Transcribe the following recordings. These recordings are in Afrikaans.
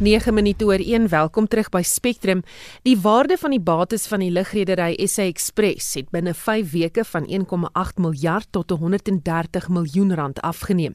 9 minute oor 1 welkom terug by Spectrum. Die waarde van die bates van die lugredery SA Express het binne 5 weke van 1,8 miljard tot 130 miljoen rand afgeneem.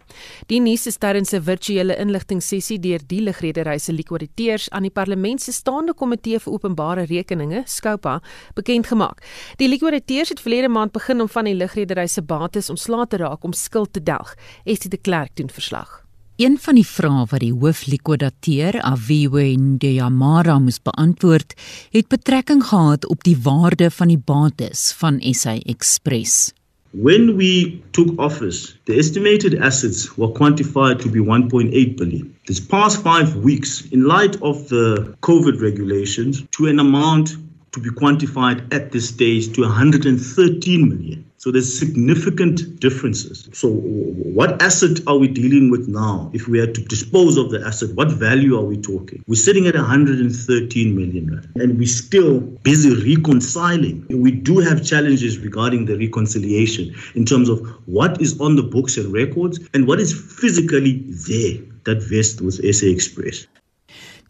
Die nuus is tydens 'n virtuele inligtingsessie deur die lugredery se likwiditeurs aan die Parlement se staande komitee vir openbare rekeninge, SCOPA, bekend gemaak. Die likwiditeurs het verlede maand begin om van die lugredery se bates ontslae te raak om skuld te delg. Estie de Klerk doen verslag. Een van die vrae wat die hooflikwidateur Aviwe Ndeyamara moes beantwoord, het betrekking gehad op die waarde van die bates van SA Express. When we took office, the estimated assets were quantified to be 1.8 billion. This past 5 weeks, in light of the COVID regulations, to an amount to be quantified at this stage to 113 million. So there's significant differences. So what asset are we dealing with now? If we had to dispose of the asset, what value are we talking? We're sitting at 113 million and we're still busy reconciling. We do have challenges regarding the reconciliation in terms of what is on the books and records and what is physically there that vests with SA Express.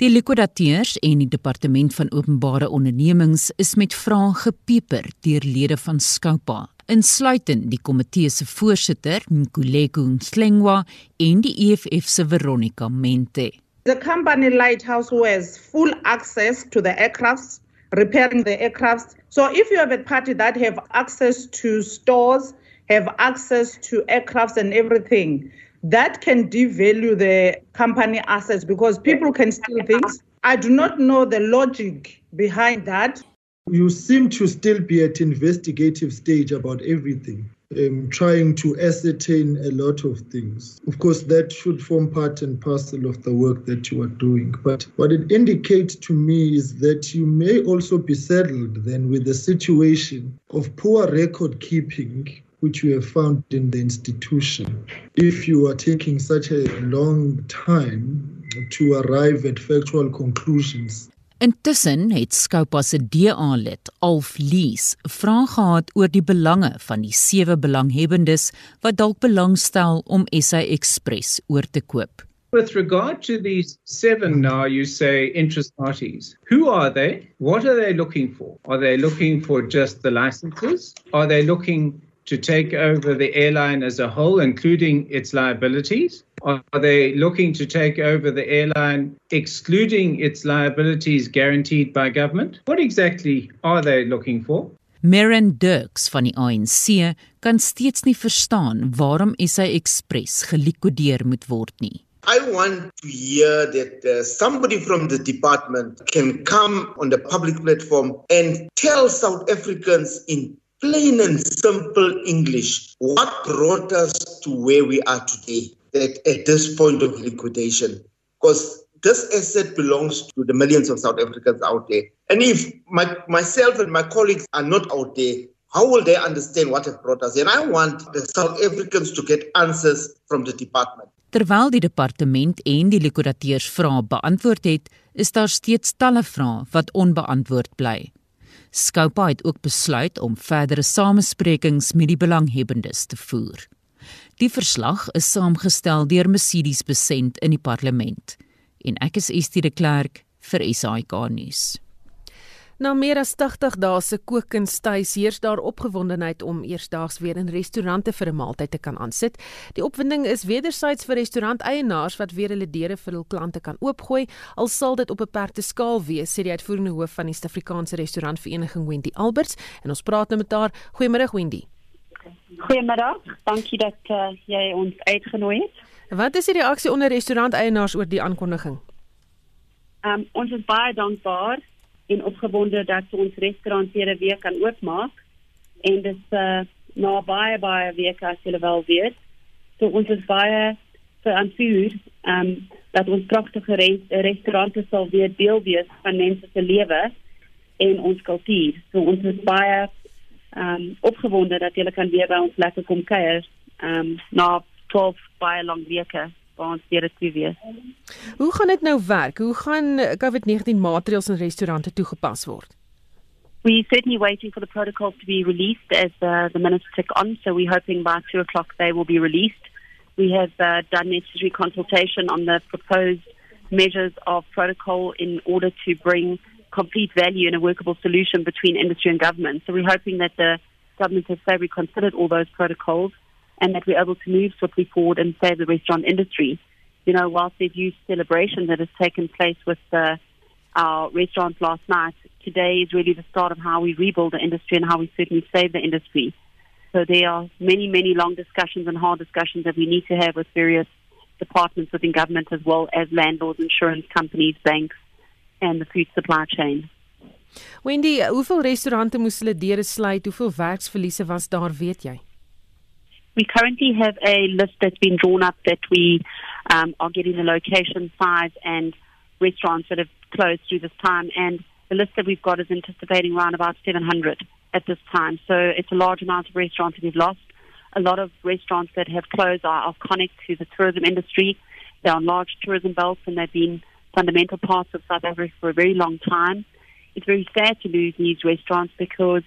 Die likwidateurs en die departement van openbare ondernemings is met vrae gepeper deur lede van Skoupa insluitend die komitee se voorsitter Nkuleko Nslengwa en die EFF se Veronica Mente. The company Lighthouse has full access to the aircrafts, repairing the aircrafts. So if you have a party that have access to stores, have access to aircrafts and everything, that can devalue the company assets because people can steal things. I do not know the logic behind that. You seem to still be at investigative stage about everything. Um, trying to ascertain a lot of things. Of course, that should form part and parcel of the work that you are doing. But what it indicates to me is that you may also be saddled then with the situation of poor record keeping which you have found in the institution. If you are taking such a long time to arrive at factual conclusions, Intussen het Skoupa se DA-lid, Alf Lees, 'n vraag gehad oor die belange van die sewe belanghebbendes wat dalk belangstel om SA Express oor te koop. With regard to these seven now, you say interest parties. Who are they? What are they looking for? Are they looking for just the licenses? Are they looking to take over the airline as a whole, including its liabilities? Are they looking to take over the airline, excluding its liabilities guaranteed by government? What exactly are they looking for? Maren Dirks van die ANC kan steeds nie verstaan waarom SA Express gelikwideer moet word nie. I want to hear that uh, somebody from the department can come on the public platform and tell South Africans in plain and simple English what brought us to where we are today. at, at this point of liquidation because this asset belongs to the millions of South Africans out there. And if my, myself and my colleagues are not out there, how will they understand what has brought us? And I want the South Africans to get answers from the department. Terwyl die departement en die likwidateurs vrae beantwoord het, is daar steeds talle vrae wat onbeantwoord bly. Skoupa het ook besluit om verdere samesprekings met die belanghebbendes te voer. Die verslag is saamgestel deur Mercedes Besent in die parlement en ek is Estie de Klerk vir SAK nuus. Na meer as 80 dae se kookkunstuis heers daar opgewondenheid om eersdaags weer in restaurante vir 'n maaltyd te kan aansit. Die opwinding is wederzijds vir restauranteienaars wat weer hulle deure vir hul klante kan oopgooi, al sal dit op 'n beperkte skaal wees, sê die uitvoerende hoof van die Suid-Afrikaanse Restaurantvereniging Wendy Alberts en ons praat nou met haar. Goeiemôre Wendy. Goeiemiddag. Dankie dat uh, jy ons uitgenooi het. Wat is die reaksie onder restauranteienaars oor die aankondiging? Um, ons is baie dankbaar en opgewonde dat ons restaurant weer weer kan oopmaak. En dit is uh, na baie baie weke as julle wel weet. So ons is baie verantwoord um, dat ons pragtige restaurante sal weer deel wees van mense se lewe en ons kultuur. So ons is baie um opgewonde dat julle kan weer by ons lekker kom kuier um na 12 baie lang weke waar ons weer te wees. Hoe gaan dit nou werk? Hoe gaan COVID-19 maatreëls in restaurante toegepas word? We certainly waiting for the protocols to be released as uh, the minister took on, so we're hoping by two o'clock they will be released. We have uh, done necessary consultation on the proposed measures of protocol in order to bring complete value and a workable solution between industry and government. So we're hoping that the government has fairly considered all those protocols and that we're able to move swiftly forward and save the restaurant industry. You know, whilst there's huge celebration that has taken place with uh, our restaurants last night, today is really the start of how we rebuild the industry and how we certainly save the industry. So there are many, many long discussions and hard discussions that we need to have with various departments within government as well as landlords, insurance companies, banks, and the food supply chain. Wendy, hoeveel restaurante moes hulle deure sluit? Hoeveel werksverliese was daar, weet jy? We currently have a list that's been drawn up that we um, are getting the location, size, and restaurants that have closed through this time. And the list that we've got is anticipating around about 700 at this time. So it's a large amount of restaurants that we've lost. A lot of restaurants that have closed are iconic to the tourism industry. They're on large tourism belts and they've been fundamental parts of South Africa for a very long time. It's very sad to lose these restaurants because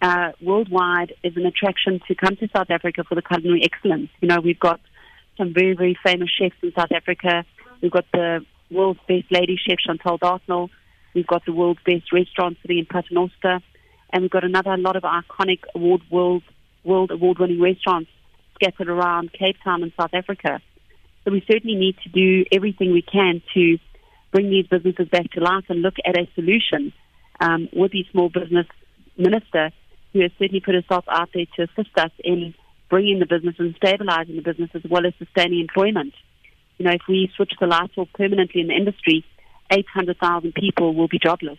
uh, worldwide is an attraction to come to South Africa for the culinary excellence. You know, we've got some very, very famous chefs in South Africa. We've got the world's best lady chef, Chantal Dartnell. We've got the world's best restaurant sitting in Paternoster. And we've got another lot of iconic award world, world award winning restaurants scattered around Cape Town and South Africa. So we certainly need to do everything we can to bring these businesses back to life and look at a solution um, with the small business minister who has certainly put herself out there to assist us in bringing the business and stabilizing the business as well as sustaining employment. You know, if we switch the lights off permanently in the industry, 800,000 people will be jobless.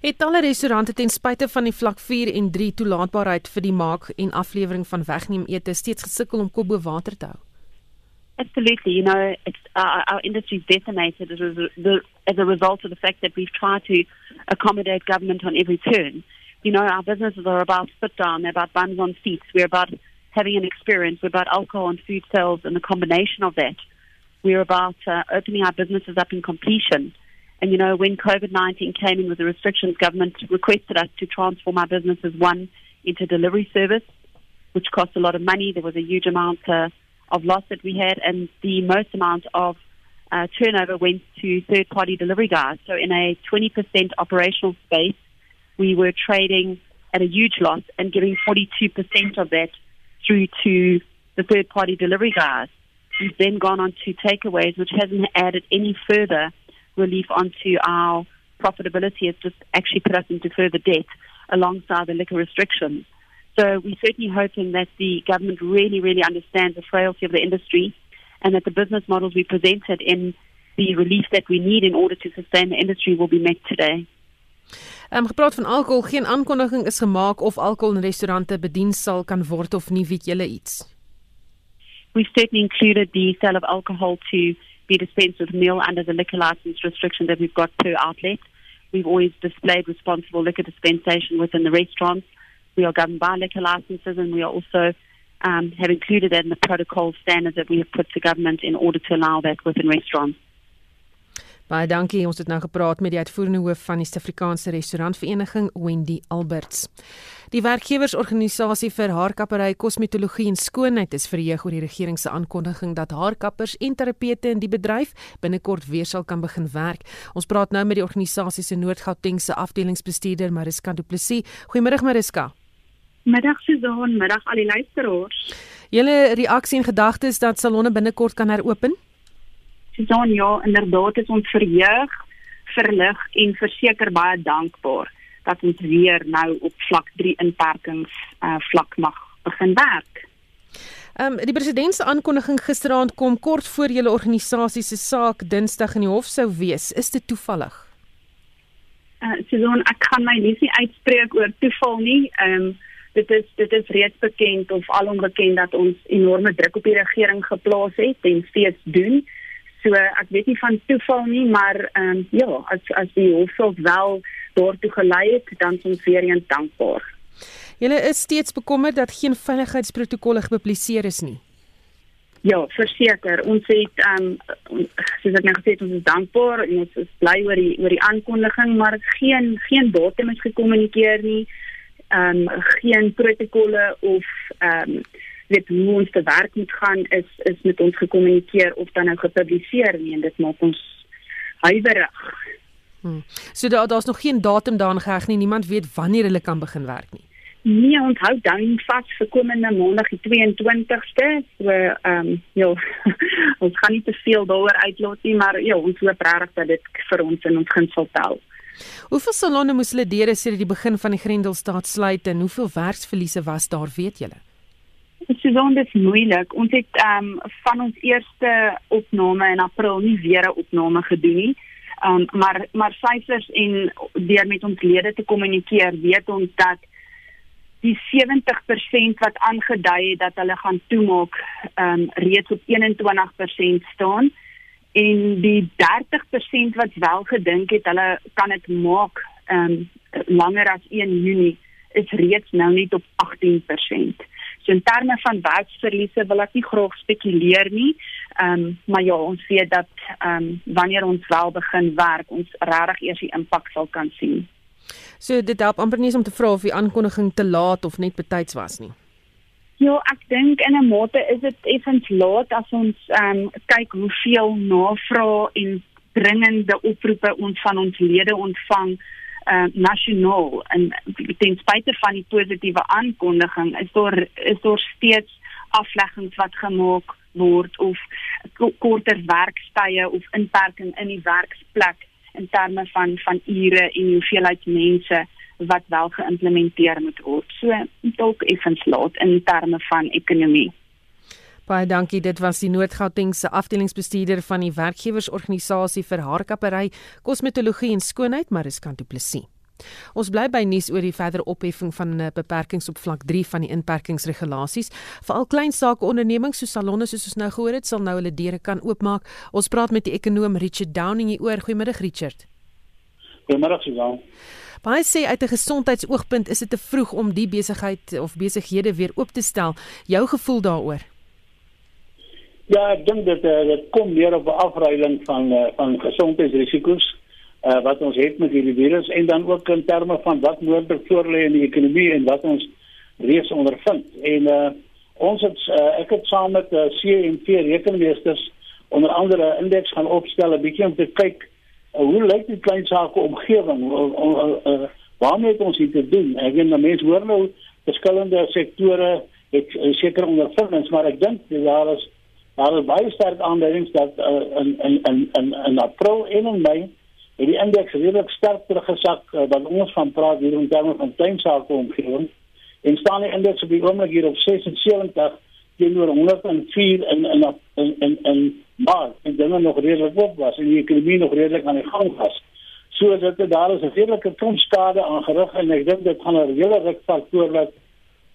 Het alle restaurante ten spyte van die vlak 4 en 3 toelaatbaarheid vir die maak en aflewering van wegneem ete steeds gesukkel om kop bo water te hou? Absolutely. You know, it's, uh, our industry is decimated as a, the, as a result of the fact that we've tried to accommodate government on every turn. You know, our businesses are about sit down, they're about buns on seats, we're about having an experience, we're about alcohol and food sales and the combination of that. We're about uh, opening our businesses up in completion. And, you know, when COVID 19 came in with the restrictions, government requested us to transform our businesses, one, into delivery service, which cost a lot of money. There was a huge amount uh, of loss that we had, and the most amount of uh, turnover went to third party delivery guys. So, in a 20% operational space, we were trading at a huge loss and giving 42% of that through to the third party delivery guys. We've then gone on to takeaways, which hasn't added any further relief onto our profitability. It's just actually put us into further debt alongside the liquor restrictions. So we're certainly hoping that the government really, really understands the frailty of the industry and that the business models we presented in the relief that we need in order to sustain the industry will be met today. Ehm um, gepraat van alkohol, geen aankondiging is gemaak of alkohol in restaurante bedien sal kan word of nie, weet julle iets? We've certainly included the sale of alcohol to be dispensed with meal under the liquor license restriction that we've got per outlet. We've always displayed responsible liquor dispensation within the restaurants. We are governed by liquor licenses and we are also um, have included that in the protocol standards that we have put to government in order to allow that within restaurants. Baie dankie. Ons het nou gepraat met die uitvoerende hoof van die Suid-Afrikaanse Restaurantvereniging, Wendy Alberts. Die werkgewersorganisasie vir haarkappery, kosmetologie en skoonheid is verheug oor die regering se aankondiging dat haarkappers en terapeute in die bedryf binnekort weer sal kan begin werk. Ons praat nou met die organisasie se Noord-Gautengse afdelingsbestuurder, Mariska Du Plessis. Goeiemôre Mariska. Middag Suzan, middag al die luisteraars. Julle reaksie en gedagtes dat salonne binnekort kan heropen? Susan, ja, inderdaad is ons verheug, verlig en verseker baie dankbaar dat ons weer nou op vlak 3 inperkings uh, vlak mag begin werk. Ehm um, die president se aankondiging gisteraand kom kort voor julle organisasie se saak Dinsdag in die hof sou wees. Is dit toevallig? Uh Susan, ek kan my nie uitspreek oor toeval nie. Ehm um, dit is dit is reeds bekend of alom bekend dat ons enorme druk op die regering geplaas het en steeds doen. So ek weet nie van toeval nie, maar ehm um, ja, as as die hofsaak wel daartoe gelei het, dan is ons weer eens dankbaar. Julle is steeds bekommerd dat geen veiligheidsprotokolle gepubliseer is nie. Ja, verseker. Ons het ehm um, soos ek nou gesê het, ons is dankbaar en ons is bly oor die oor die aankondiging, maar geen geen datum is gekommunikeer nie. Ehm um, geen protokolle of ehm um, weet hoe ons te werk moet gaan is is met ons gekommunikeer of dan nou gepubliseer nie en dit maak ons huiwerig. Hmm. So daar daar's nog geen datum daarin geheg nie. Niemand weet wanneer hulle kan begin werk nie. Nee, onthou dan vas vir komende maandag die 22ste. So ehm um, ja, ons gaan nie te veel daaroor uitlaat nie, maar ja, ons hoop regtig dat dit vir ons in ons gunstel tel. Hoeveel salonne moes hulle deure sedert die begin van die Grendelstaat sluit en hoeveel werksverliese was daar, weet julle? Suzanne, dit is moeilik. Ons het ehm um, van ons eerste opname in April nie weer 'n opname gedoen nie. Ehm um, maar maar syfers en deur met ons lede te kommunikeer, weet ons dat die 70% wat aangedui het dat hulle gaan toemaak, ehm um, reeds op 21% staan en die 30% wat wel gedink het hulle kan dit maak ehm um, langer as 1 Junie is reeds nou net op 18%. So in terme van werksverliese wil ek nie graag spekuleer nie. Ehm um, maar ja, ons weet dat ehm um, wanneer ons wel begin werk, ons regtig eers die impak sal kan sien. So dit help amper nie om te vra of die aankondiging te laat of net betyds was nie. Ja, ek dink in 'n mate is dit effens laat as ons ehm um, kyk hoeveel navrae en dringende oproepe ons van ons lede ontvang uh, nasionaal en ten spyte van die positiewe aankondiging is daar is daar steeds afleggings wat gemaak word of korter werkstye of inperking in die werksplek in terme van van ure en hoeveelheid mense wat wel geïmplementeer moet word. So dalk effens laat in terme van ekonomie. Baie dankie. Dit was die Noord-Gautengse afdelingsbestuurder van die werkgewersorganisasie vir haarkappery, kosmetologie en skoonheid, Mariskant Du Plessis. Ons bly by nuus oor die verdere opheffing van 'n beperkings op vlak 3 van die inperkingsregulasies. Veral klein sake ondernemings soos salonne soos ons nou gehoor het, sal nou hulle deure kan oopmaak. Ons praat met die ekonom Richard Downing hier oor. Goeiemiddag Richard. Goeiemiddag Susan. Baie sê uit 'n gesondheidsoogpunt is dit te vroeg om die besigheid of besighede weer oop te stel. Jou gevoel daaroor? Ja, ek dink dit uh, dit kom meer op 'n afruiling van uh, van gesondheidsrisiko's uh, wat ons het met hierdie virus en dan ook in terme van wat moontlik voor lê in die ekonomie en wat ons reeds ondervind. En uh, ons het uh, ek het saam met uh, CMT rekenmeesters onder andere 'n indeks gaan opstel 'n bietjie om te kyk uh, hoe lyk die klein sake omgewing uh, uh, uh, waarmee het ons hier te doen. Ek weet mense hoor nou verskillende sektore het uh, sekere ondervindings, maar ek dink daar is daar is baie sterk aanduidings dat uh, in in in in in April en in Mei het die indeks redelik sterk teruggesak uh, wat ons van praat hier in terme van tuinsake omgewing en staan die indeks op die oomblik hier op 76 teenoor 104 in in in in in maar en dinge nog redelik op was en die ekonomie nog redelik aan die gang was. So dat daar is 'n redelike klomp skade aangerig en ek dink dit gaan 'n hele ruk vat voordat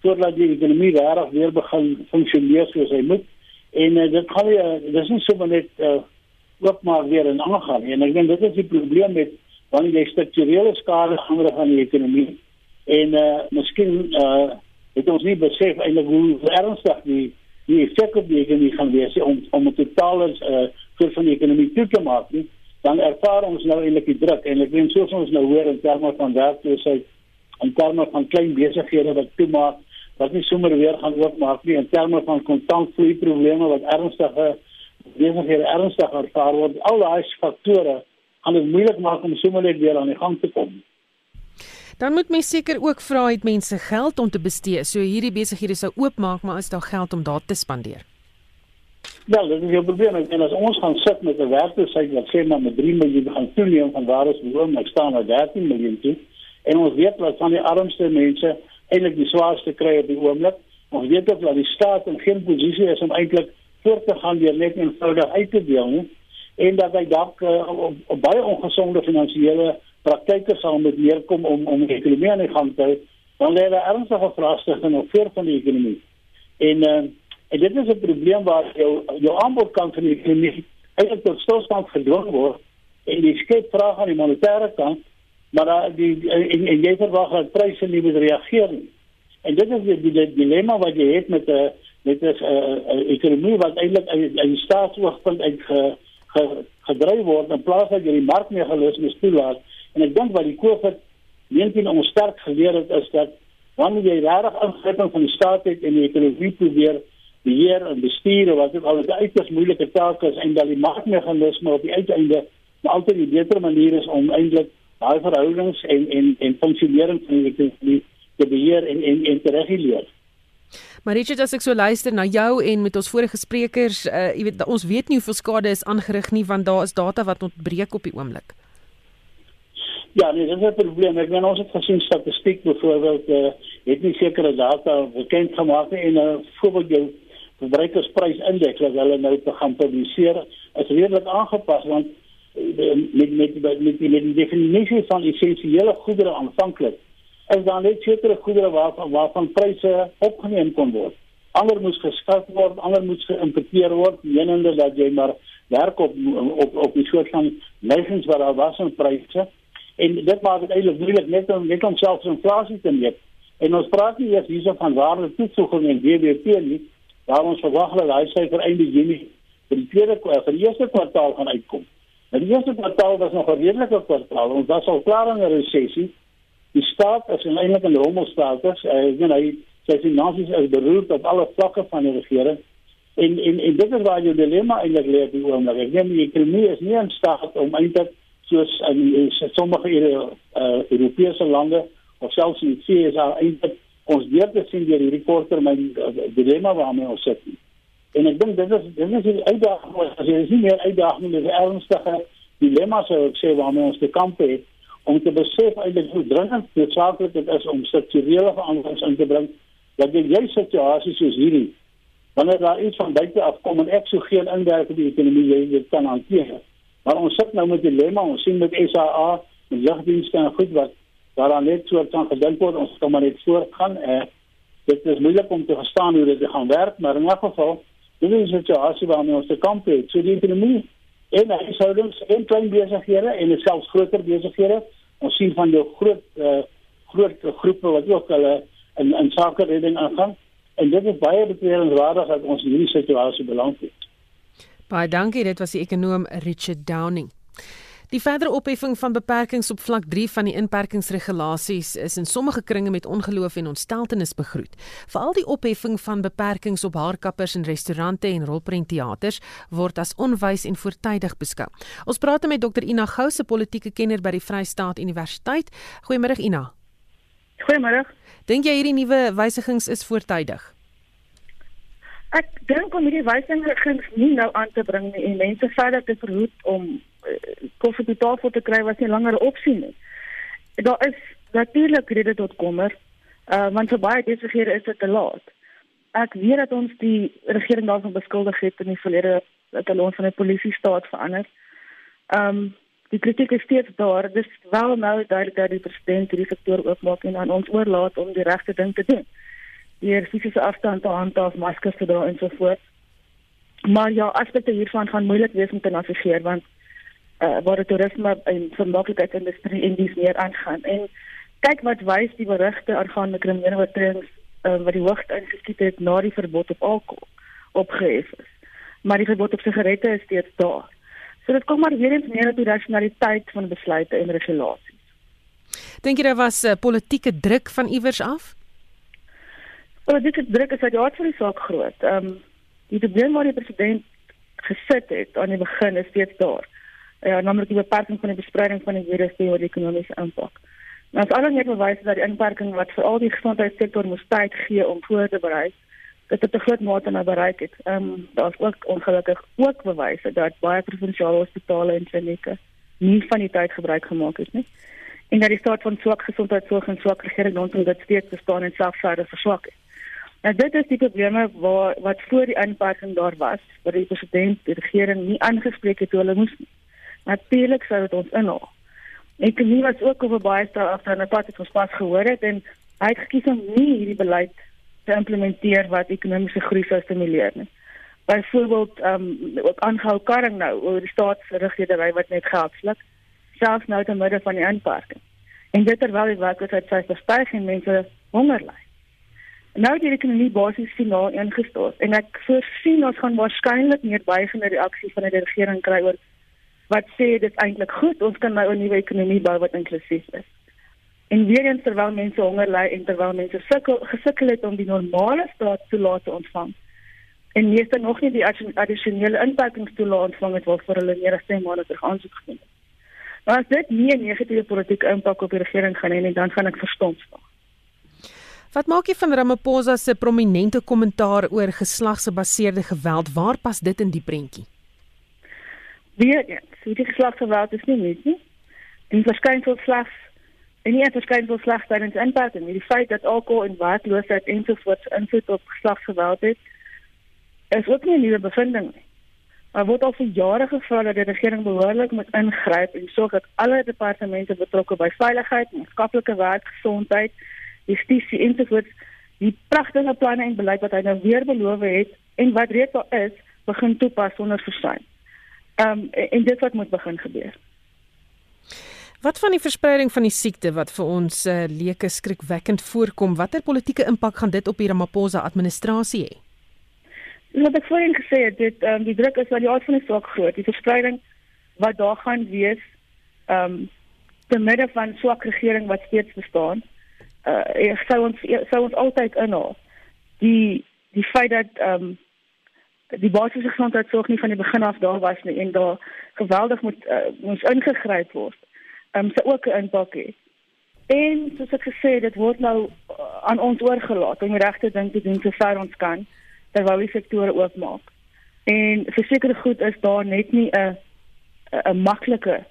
voordat die ekonomie reg weer begin funksioneer soos hy moet en uh, dit gaan nie dis nie sommer net uh, ook maar weer in aangaan en ek dink dit is die probleem met wanneer jy strukturele skade aanrig aan die ekonomie. En uh, miskien uh, het ons nie besef eintlik hoe ernstig die die effek op die ekonomie gaan wees om om 'n totale uh, vir van die ekonomie toe te maak nie. Dan ervaar ons nou eintlik die druk en ek weet soos ons nou hoor in terme van werkloosheid en terme van klein besighede wat toemaak wat nie sommer weer gaan oopmaak nie in terme van kontantvloei probleme wat ernstige besighede ernstig ervaar word. Al daai faktore gaan dit moeilik maak om sommer net weer aan die gang te kom. Dan moet mens seker ook vra het mense geld om te bestee. So hierdie besighede sou oopmaak, maar is daar geld om daar te spandeer? Wel, dit is 'n probleem en as ons gaan sit met 'n werkloosheid wat sê maar met 3 miljoen gaan toeneem van waar ons behoort, ek staan na 13 miljoen toe. En ons weet dat van die armste mense eintlik die swaarste kry op die oomblik. Ons weet ook dat die staat in geen posisie is om eintlik voort te gaan deur net eenvoudig uit te deel nie en dat hy dalk uh, op, op baie ongesonde finansiële praktyke sal moet neerkom om om die ekonomie aan die gang te hou. Dan lê daar ernstige vraagstukke nog voor van die ekonomie. En uh, en dit is 'n probleem waar jou jou aanbod kan van die ekonomie eintlik tot stilstand gedwing word en die skep vraag aan die monetêre kant maar uh, die en, en jy verwag dat pryse nie moet reageer nie. En dit is die, die, die dilemma wat jy het met 'n uh, met 'n uh, ekonomie wat eintlik in staatsoogpunt uit ge, ge, gedryf word in plaas dat jy die markmeganismes toelaat. En ek dink wat die COVID-19 ons sterk geleer het is dat wanneer jy regtig ingryping van die staat het en die ekonomie probeer beheer en bestuur wat ook al 'n uiters moeilike taak is en dat die markmeganisme op die uiteinde altyd die beter manier is om eintlik daai verhoudings en en en funksionering van die ekonomie te beheer en en en te reguleer. Maar Richard, as ek so luister na jou en met ons vorige sprekers, uh, jy weet ons weet nie hoeveel skade is aangerig nie want daar is data wat ontbreek op die oomblik. Ja, nee, dit is 'n probleem. Ek meen ons het gesien statistiek byvoorbeeld eh uh, het nie sekere data bekend gemaak nie en 'n uh, voorbeeld jou verbruikersprysindex wat hulle nou te gaan publiseer is redelik aangepas want met met met met die, definisie van essensiële goedere aanvanklik is daar net sekere goedere waarvan waarvan pryse opgeneem kon word. Ander moes geskat word, ander moes geïmporteer word, menende dat jy maar werk op op op die soort van neigings wat daar was in pryse en dit maak dit eintlik moeilik net om net om selfs inflasie te meet. En ons praat nie eers hierso van waarde toevoeging en WBP nie, waar ons verwag dat hy syfer einde Junie vir die tweede vir die eerste kwartaal gaan uitkom. Nou die eerste kwartaal was nog 'n redelike kwartaal. Ons was al klaar in 'n resessie. Die staat is eintlik in rommelstatus. Ek weet hy sy finansies is beroerd op alle vlakke van die regering. En en en dit is waar jy dilemma eintlik lê op die oomblik. Ek dink die ekonomie is nie in staat om eintlik soos in, in sommige uh, Europese lande of selfs in die VS eintlik ons deur te sien deur hierdie korttermyn uh, dilemma waarmee ons sit. En ek dink dit is dit is 'n uitdaging, as jy sien meer uitdaging met ernstige dilemma sou ek sê waarmee ons te kamp het om te besef eintlik hoe dringend dit is om strukturele veranderings in te bring dat jy jy situasies soos hierdie wanneer daar iets van buite af kom en ek so geen inwerking die ekonomie jy dit kan hanteer Maar ons sit nou met 'n dilemma. Ons sien met SAA, met lugdienste en goed wat daaraan net so kan gedink word. Ons kan maar net voortgaan. Eh dit is moeilik om te verstaan hoe dit gaan werk, maar in elk geval, dit is 'n situasie waarmee ons te kamp het. So die ekonomie en huishoudings en klein besighede en selfs groter besighede. Ons sien van jou groot uh, groot groepe wat ook hulle in in sake redding aangaan. En dit is baie betreurenswaardig dat ons in hierdie situasie beland het. Baie dankie, dit was die ekonom Richard Downing. Die verdere opheffing van beperkings op vlak 3 van die inperkingsregulasies is in sommige kringe met ongeloof en ontsteltenis begroet. Veral die opheffing van beperkings op haarkappers en restaurante en rolprentteaters word as onwys en voortydig beskou. Ons praat met Dr Ina Gou, se politieke kenner by die Vrystaat Universiteit. Goeiemôre Ina. Goeiemôre. Dink jy hierdie nuwe wysigings is voortydig? Ek dink om hierdie wysigings nie nou aan te bring nie en mense verder te verhoed om uh, koffie te tafel te kry was nie langer 'n opsie nie. Daar is natuurlik rede tot kommer, uh, want vir baie besighede is dit te laat. Ek weet dat ons die regering daarvan beskuldig het in die verlede dat hulle ons van 'n polisie staat verander. Ehm um, die kritiek is steeds daar. Dis wel nou duidelik dat die president hierdie sektor oopmaak en aan ons oorlaat om die regte ding te doen deur fisiese afstand te handhaaf, maskers te dra en so voort. Maar ja, aspekte hiervan gaan moeilik wees om te navigeer want eh uh, waar die toerisme en vermaaklikheidsindustrie in dies meer aangaan. En kyk wat wys die berigte aangaande kriminele oortredings uh, wat die hoogte ingeskiet het na die verbod op alkohol opgehef is. Maar die verbod op sigarette is steeds daar. So dit kom maar weer eens neer op die rationaliteit van besluite en regulasies. Dink jy daar was uh, politieke druk van iewers af? Is druk is uit die aard van die saak groot. Ehm um, die probleem waar die president gesit het aan die begin is steeds daar. Ja, naamlik die beperking van die bespreiding van die virus die ekonomiese impak. Nou as almal net bewys dat die inperking wat vir al die gesondheidssektor moes tyd gee om voor te berei, dat dit 'n groot mate nou bereik het. Ehm um, daar's ook ongelukkig ook bewyse dat baie provinsiale hospitale en klinieke nie van die tyd gebruik gemaak het nie. En dat die staat van swak gesondheidsorg en swak regering rondom dit steeds bestaan en selfs verder verswak het. Nou dit is die probleme waar wat voor die inperking daar was, wat die president die regering nie aangespreek het hoe hulle moes. Natuurlik sou dit ons inhaal. Ek nie was ook oor baie stel af dan wat ek ons pas gehoor het en hy het gekies om nie hierdie beleid te implementeer wat ekonomiese groei sou stimuleer nie. Byvoorbeeld ehm um, ook aangehou karring nou oor die staatsregerdery wat net geld sluk selfs nou te midde van die inperking. En dit terwyl die werkloosheid sy styg en mense honger ly. Nou die ekonomie basies finaal ingestort en ek voorsien ons gaan waarskynlik meer buigende reaksie van die regering kry oor wat sê dit eintlik goed ons kan nou 'n nuwe ekonomie bou wat inklusief is. En weer eens terwyl mense honger ly en terwyl mense sukkel gesukkel het om die normale staat toelaat te ontvang, en meeste nog nie die addisionele inperkingstoelae ontvang het waarvoor hulle meer as 10 maande terug aansoek gedoen het. Maar as dit nie 'n negatiewe politieke impak op die regering gaan hê nie, dan gaan ek verstom staan. Wat maak jy van Ramaphosa se prominente kommentaar oor geslagsgebaseerde geweld? Waar pas dit in die prentjie? Weer eens, die geslagsgeweld is nie net nie. Die verskynsel slegs en nie verskynsel slegs tydens inperking nie. Die feit dat alkohol en werkloosheid ensovoorts invloed op geslagsgeweld het, is ook nie 'n nuwe bevinding. Maar word al vir jare gevra dat die regering behoorlik moet ingryp en sorg dat alle departemente betrokke by veiligheid, maatskaplike werk, gesondheid, justisie ensovoorts die pragtige planne en beleid wat hy nou weer beloof het en wat reeds al is, begin toepas sonder versuim. Ehm um, en dit wat moet begin gebeur. Wat van die verspreiding van die siekte wat vir ons uh, leuke skrikwekkend voorkom, watter politieke impak gaan dit op die Ramaphosa administrasie hê? Wat ek voorheen gesê het, dit um, die druk is wat die aard van die saak groot. Die verspreiding wat daar gaan wees ehm um, te midde van swak regering wat steeds bestaan. Uh ek sou ons sou ons altyd inhaal. Die die feit dat ehm um, die basiese gesondheidsorg nie van die begin af daar was nie en daar geweldig moet uh, moes ingegryp word. Ehm um, sou ook 'n impak hê. En soos ek gesê het, dit word nou uh, aan ons oorgelaat om regte ding te doen sover ons kan terwyl die sektore oopmaak. En verseker goed is daar net nie 'n 'n maklike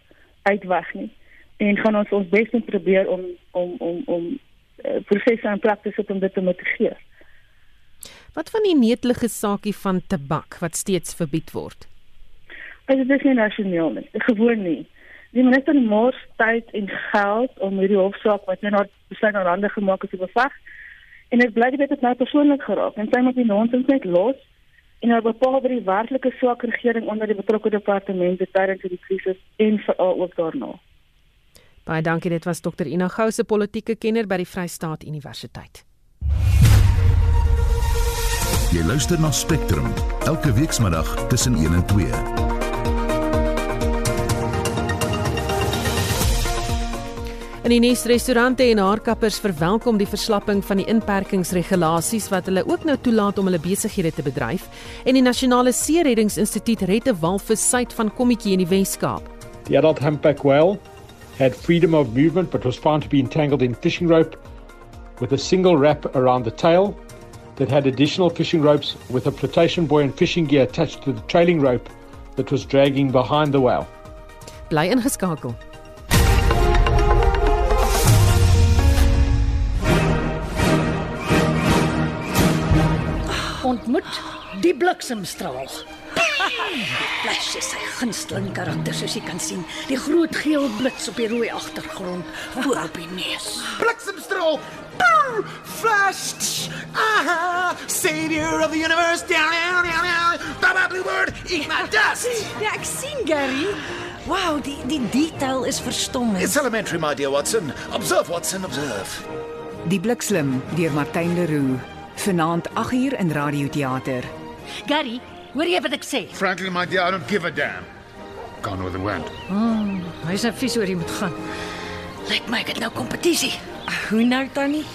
uitweg nie. En gaan ons ons bes moet probeer om om om om uh, prosesse en praktiese om dit te mitigeer. Wat van die netelige saakie van tabak wat steeds verbied word? Dit is nie nasionaal nie, gewoon nie. Die minister mors tyd en geld om hierdie hofsaak wat nou besluit aan hande gemaak is te beveg En ek bly dit het nou persoonlik geraak en sy moet die nonsens net los en nou bepaal dat die werklike swak regering onder die betrokke departemente tydens die krisis en veral ook daarna. Baie dankie, dit was Dr. Ina Gou se politieke kenner by die Vrystaat Universiteit. Jy luister na Spectrum elke weekmiddag tussen 1 en 2. In die nuus restaurante en haarkappers verwelkom die verslapping van die inperkingsregulasies wat hulle ook nou toelaat om hulle besighede te bedryf en die nasionale seereddingsinstituut red 'n walvis suid van Kommetjie in die Wes-Kaap. The adult humpback whale had freedom of movement but was found to be entangled in fishing rope with a single wrap around the tail that had additional fishing ropes with a flotation buoy and fishing gear attached to the trailing rope that was dragging behind the whale. Bly ingeskakel. ontmoet die bliksemstraal. Flash is sy gunsteling karakter soos jy kan sien. Die groot geel blits op die rooi agtergrond voor op die neus. Bliksemstraal. Flash. Aha! Savior of the universe. Down, down, down, down. Baba Bluebird, eat my dust. Ja, ek sien Gary. Wow, die die detail is verstommend. It's elementary, my dear Watson. Observe, Watson, observe. Die bliksem deur Martyn Leroux vanaand 8uur in radioteater. Gary, hoor jy wat ek sê? Frankly my dear, I don't give a damn. Gone with the wind. Mm, hy sê vis oor jy moet gaan. Lyk my ek het nou kompetisie. Hoe nou tannie?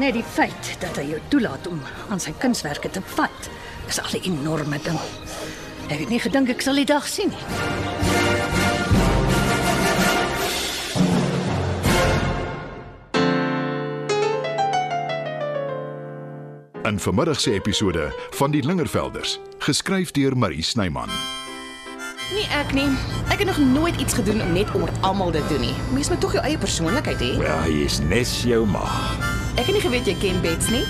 Net die feit dat hy jou toelaat om aan sy kunswerke te vat, is al 'n enorme ding. Ek het nie gedink ek sal die dag sien nie. in vermiddag se episode van die Lingervelders, geskryf deur Marie Snyman. Nee, ek nie. Ek het nog nooit iets gedoen om net oor almal te doen nie. Mens moet tog jou eie persoonlikheid hê. Ja, jy is nes jou ma. Ek het nie geweet jy ken Bets nie.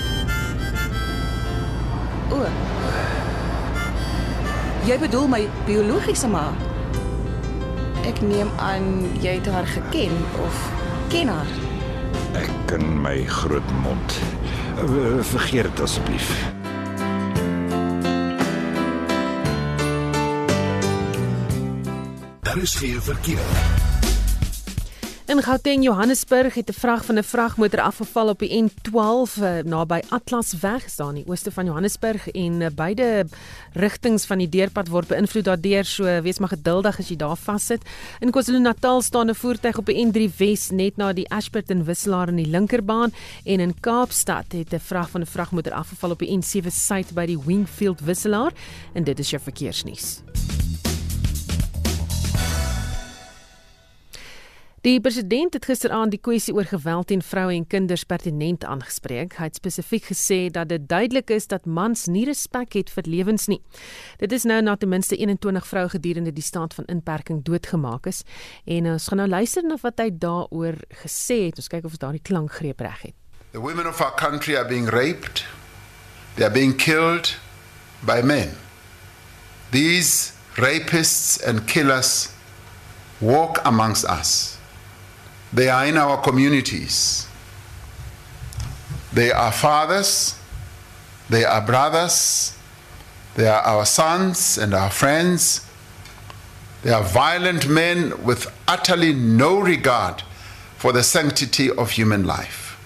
O. Jy bedoel my biologiese ma? Ek neem aan jy het haar geken of ken haar. Ek in my groot mond. Vergeet dit asseblief. Daar is geen verkeer. In Gauteng Johannesburg het 'n vrag van 'n vragmotor afgeval op die N12 uh, naby Atlasweg staan in die ooste van Johannesburg en uh, beide rigtings van die deurpad word beïnvloed daardeur so wees maar geduldig as jy daar vassit. In KwaZulu-Natal staan 'n voertuig op die N3 Wes net na die Ashburton wisselaar in die linkerbaan en in Kaapstad het 'n vrag van 'n vragmotor afgeval op die N7 suid by die Wingfield wisselaar en dit is jou verkeersnuus. Die president het gisteraand die kwessie oor geweld teen vroue en kinders pertinent aangespreek. Hy het spesifiek gesê dat dit duidelik is dat mans nie respek het vir lewens nie. Dit is nou na ten minste 21 vroue gedurende die staat van inperking doodgemaak is. En ons gaan nou luister na wat hy daaroor gesê het. Ons kyk of ons daardie klankgreep reg het. The women of our country are being raped. They are being killed by men. These rapists and killers walk amongst us. They are in our communities. They are fathers, they are brothers, they are our sons and our friends. They are violent men with utterly no regard for the sanctity of human life.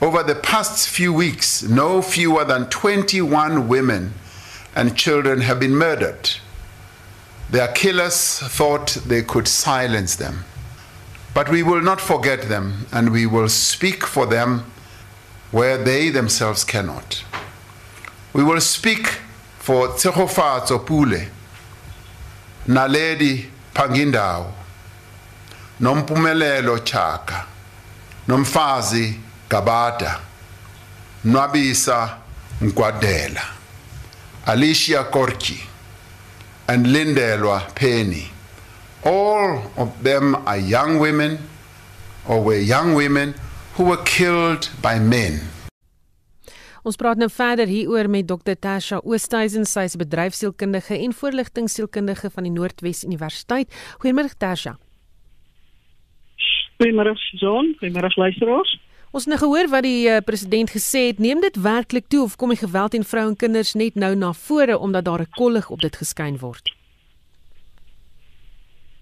Over the past few weeks, no fewer than 21 women and children have been murdered. Their killers thought they could silence them. But we will not forget them, and we will speak for them where they themselves cannot. We will speak for Tsehofatso Pule, Naledi Pangindao, Nompumelelo Chaka, Nomfazi Gabata, Nwabisa Nkwadela, Alicia Korki, and Lindelwa Penny. All of them are young women or were young women who were killed by men. Ons praat nou verder hieroor met Dr Tasha Oosthuizen, sy is bedryfsielkundige en voorligtingsielkundige van die Noordwes Universiteit. Goeiemôre Tasha. Goeiemôre John, goeiemôre luisteraars. Ons het nou gehoor wat die uh, president gesê het, neem dit werklik toe of kom die geweld teen vroue en kinders net nou na vore omdat daar 'n kollig op dit geskyn word?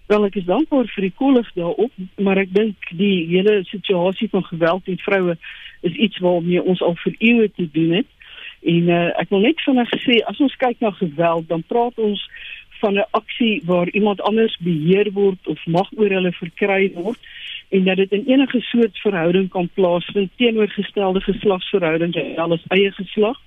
Wel ek is dankbaar vir die kollig daarop, maar ek dink die hele situasie van geweld teen vroue is iets waarmee ons al vir eeue te doen het. En uh, ek wil net vinnig sê as ons kyk na geweld, dan praat ons van 'n aksie waar iemand anders beheer word of mag oor hulle verkry word en dat dit in enige soort verhouding kan plaasvind teenoorgestelde geslagsverhoudings en alles eie geslag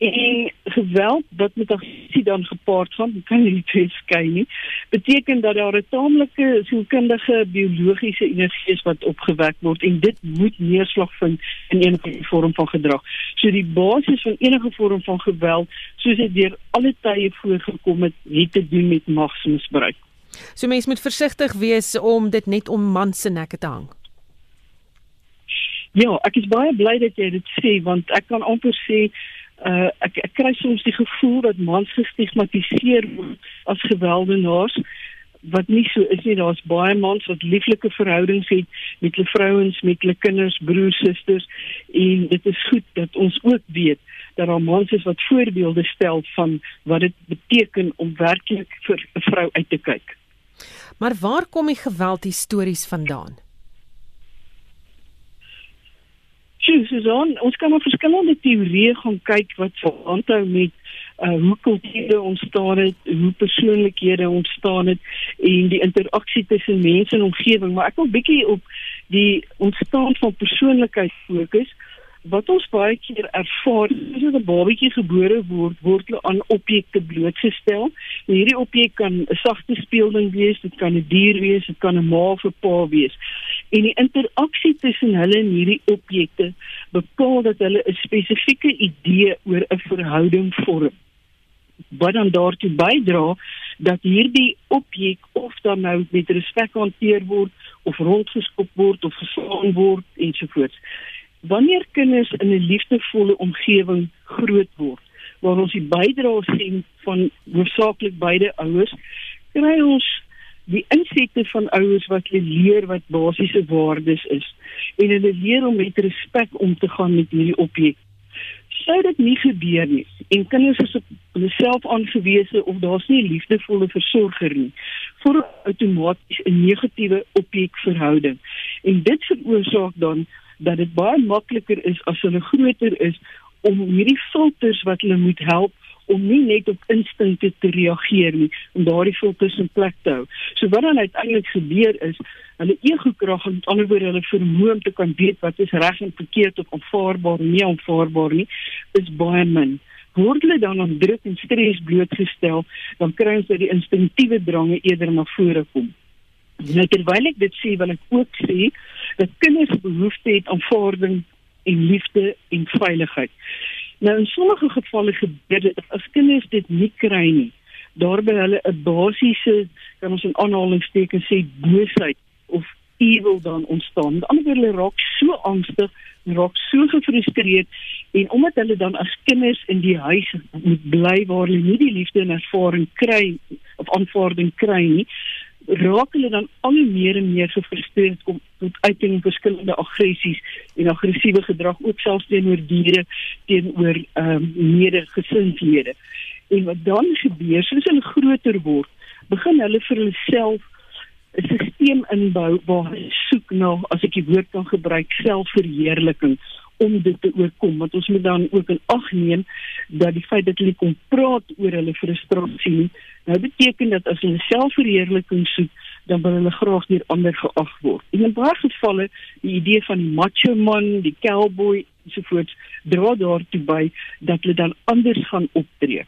en geweld wat met agressie dan gepaard gaan, kan nie twee skei nie. Beteken dat daar 'n taamlike sielkundige biologiese energie is wat opgewek word en dit moet neerslag vind in enige vorm van gedrag. So die basis van enige vorm van geweld, soos dit deur alle tye voorgekom het, het te doen met magsmisbruik. So mense moet versigtig wees om dit net om man se nekke te hang. Ja, ek is baie bly dat jy dit sê want ek kan amper sê uh ek ek kry soms die gevoel dat mans gestigmatiseer word as gewelddenaars wat nie so is nie. Daar's baie mans wat lieflike verhoudings het met hulle vrouens met hulle kinders broers susters. En dit is goed dat ons ook weet dat daar mans is wat voorbeelde stel van wat dit beteken om werklik vir 'n vrou uit te kyk. Maar waar kom die geweld histories vandaan Susan, ons kan op verskillende teorieë gaan kyk wat verhanthou met uh hoe kulture ontstaan het, hoe persoonlikhede ontstaan het en die interaksie tussen mense en omgewing, maar ek wil bietjie op die ontstaan van persoonlikheid fokus wat ons baie keer ervaar is dat 'n babatjie gebore word word hulle aan objekte blootgestel. En hierdie objek kan 'n sagte speelding wees dit kan 'n dier wees dit kan 'n ma of 'n pa wees. En die interaksie tussen hulle en hierdie objekte bepaal dat hulle 'n spesifieke idee oor 'n verhouding vorm. Wat dan daartoe bydra dat hierdie objek of dan nou met respek hanteer word of rondgeskop word of geslaan word ensovoorts wanneer kinders in 'n liefdevolle omgewing groot word waar ons die bydrae sien van hoofsaaklik beide ouers kry ons die insette van ouers wat hulle leer wat basiese waardes is en hulle leer om met respek om te gaan met hierdie objek sou dit nie gebeur nie en kinders is op hulle self aangewese of daar's nie 'n liefdevolle versorger nie vorm outomaties 'n negatiewe objekverhouding. En dit veroorsaak dan dat dit baie makliker is as hulle groter is om hierdie filters wat hulle moet help om nie net op instinkte te reageer nie om daardie filters in plek te hou. So wat dan uiteindelik gebeur is hulle ego-krag en ander woorde hulle vermoë om te kan weet wat is reg en verkeerd of aanvaarbaar en nie aanvaarbaar nie is baie min word hulle dan aan druk en stres blootgestel, dan kry ons dat die instinktiewe drange eerder na vore kom. Nou terwyl ek dit sê, wil ek ook sê dat kinders behoefte het aan aanvaarding en liefde en veiligheid. Nou in sommige gevalle gebeur dit as kinders dit nie kry nie, daarby hulle 'n basiese kan ons in aanhalingstekens sê boosheid of evil dan ontstaan. Met ander woorde, hulle raak so angstig, raak so gefrustreerd en omdat hulle dan as kinders in die huis moet bly waar hulle nie die liefde en ervaring kry of aanvaarding kry nie, raak hulle dan al meer en meer gefrustreerd kom tot uiting verskillende aggressies en aggressiewe gedrag ook selfs teenoor diere, teenoor ehm um, medegesinsslede. En wat dan gebeur, soos hulle groter word, begin hulle vir hulle self 'n stelsel inbou waar hulle soek na as ek die woord kan gebruik selfverheerliking om dit te oorkom want ons moet dan ook in ag neem dat die feit dat hulle kom praat oor hulle frustrasie nou beteken dat as hulle selfverheerliking soek dan wil hulle graag deur ander geag word en in baie gevalle die idee van die macho man die cowboy ensovoorts dra daartoe by dat hulle dan anders gaan optree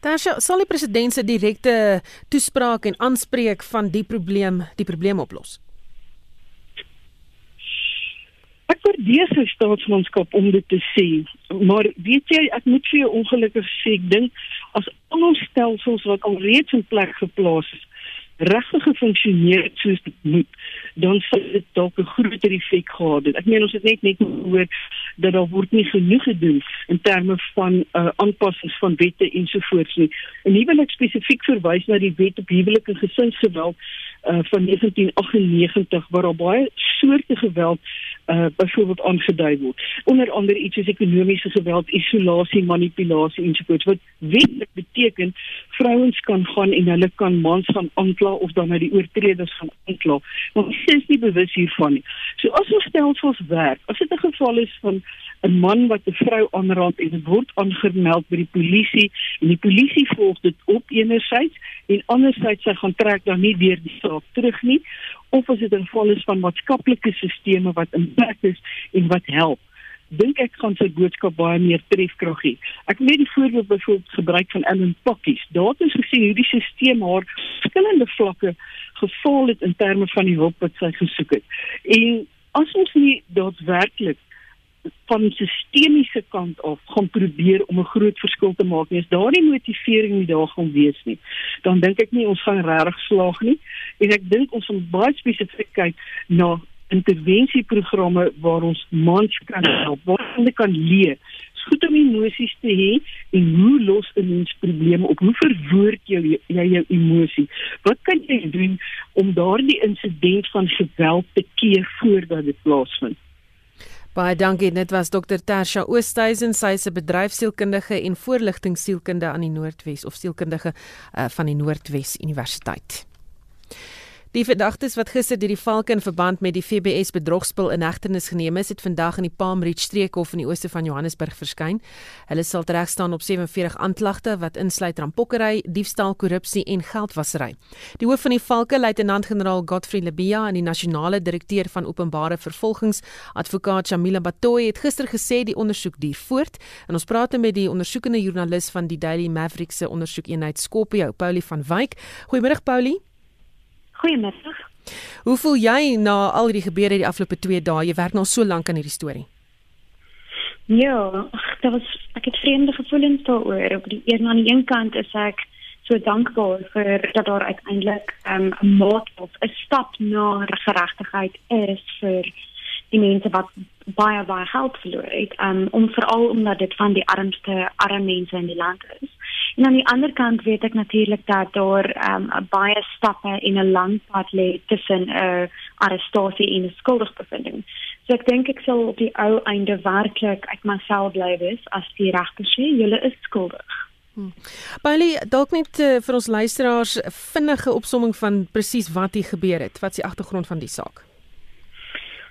Dan sal die president se direkte toespraak en aanspreek van die probleem die probleem oplos. Ek waardeer sy staatsmanskap om dit te sê, maar weet jy, ek moet vir jou ongelukkig sê, ek dink as al ons stelsels wat al reeds in plek geplaas is, regtig gefunksioneer soos dit moet, dan sal dit dalk 'n groter effek gehad het. Ek meen ons het net net gehoor dat daar word nie genoeg gedoen in terme van uh, aanpassings van wette ensovoorts nie. En hier wil ek spesifiek verwys na die wet op huwelike gesinsgeweld uh, van 1998 waar daar baie soorte geweld uh byvoorbeeld aangedui word. Onder andere iets soos ekonomiese geweld, isolasie, manipulasie ensovoorts wat wetlik beteken vrouens kan gaan en hulle kan mans gaan aankla of dan na die oortreders gaan aankla. Hulle is nie bewus hiervan nie. So as ons stelsels werk, as dit 'n geval is van 'n man wat 'n vrou aanrand en dit word aangemeld by die polisie en die polisie volg dit op enerzijds en anderzijds sy gaan trek dan nie deur die saak terug nie of as dit 'n geval is van maatskaplike stelsels wat in plek is en wat help dink ek gaan sy boodskap baie meer trefkrag hê. Ek wil net die voorbeeld byvoorbeeld gebruik van Ellen Pakkies. Daar het ons gesien hoe die stelsel haar verskillende vlakke geval het in terme van die hulp wat sy gesoek het. En as ons nie daadwerklik van sistemiese kant af gaan probeer om 'n groot verskil te maak. As daardie motivering nie daar gaan wees nie, dan dink ek nie ons gaan regtig slaag nie. En ek dink ons moet baie spesifiek kyk na intervensieprogramme waar ons mans kan help, waar hulle kan leer goed om emosies te hê en hoe los 'n mens probleme op? Hoe verwoord jy jy jou emosie? Wat kan jy doen om daardie insident van geweld te keer voordat dit plaasvind? Baie dankie. Dit was Dr. Tersha Oosthuizen, sy is 'n bedryfsielkundige en voorligtingsielkundige aan die Noordwes of sielkundige uh, van die Noordwes Universiteit. Die verdagtes wat gister deur die Valke in verband met die FBS bedrogspel in hegtenis geneem is, het vandag in die Palm Ridge streekhof in die ooste van Johannesburg verskyn. Hulle sal teregstaan op 47 aanklagte wat insluit rampokkery, diefstal, korrupsie en geldwasery. Die hoof van die Valke, luitenant-generaal Godfrey Lebia en die nasionale direkteur van openbare vervolgings, advokaat Shamila Batoy, het gister gesê die ondersoek duur voort. En ons praat met die ondersoekende joernalis van die Daily Maverick se ondersoekeenheid Skopie, Paulie van Wyk. Goeiemôre Paulie. Goeiemiddag. Hoe voel jy na al hierdie gebeure die afgelope 2 dae? Jy werk nou so lank aan hierdie storie. Ja, ach, dit was ek het vreemde gevoelens daaroor. Op die een aan die een kant is ek so dankbaar vir dat daar uiteindelik ehm, 'n um, maat of 'n stap na geregtigheid is vir die mense wat baie baie geld verloor het um, om veral omdat dit van die armste arme mense in die land is. En aan die ander kant weet ek natuurlik dat daar um, baie stappe en 'n lang pad lê tussen 'n uh, arrestasie en 'n skuldigbevindings. So ek dink ek sal op die ou einde werklik ek myself bly wees as die regter sê jy is skuldig. Hmm. Baie dalk net uh, vir ons luisteraars vinnige opsomming van presies wat hier gebeur het. Wat is die agtergrond van die saak?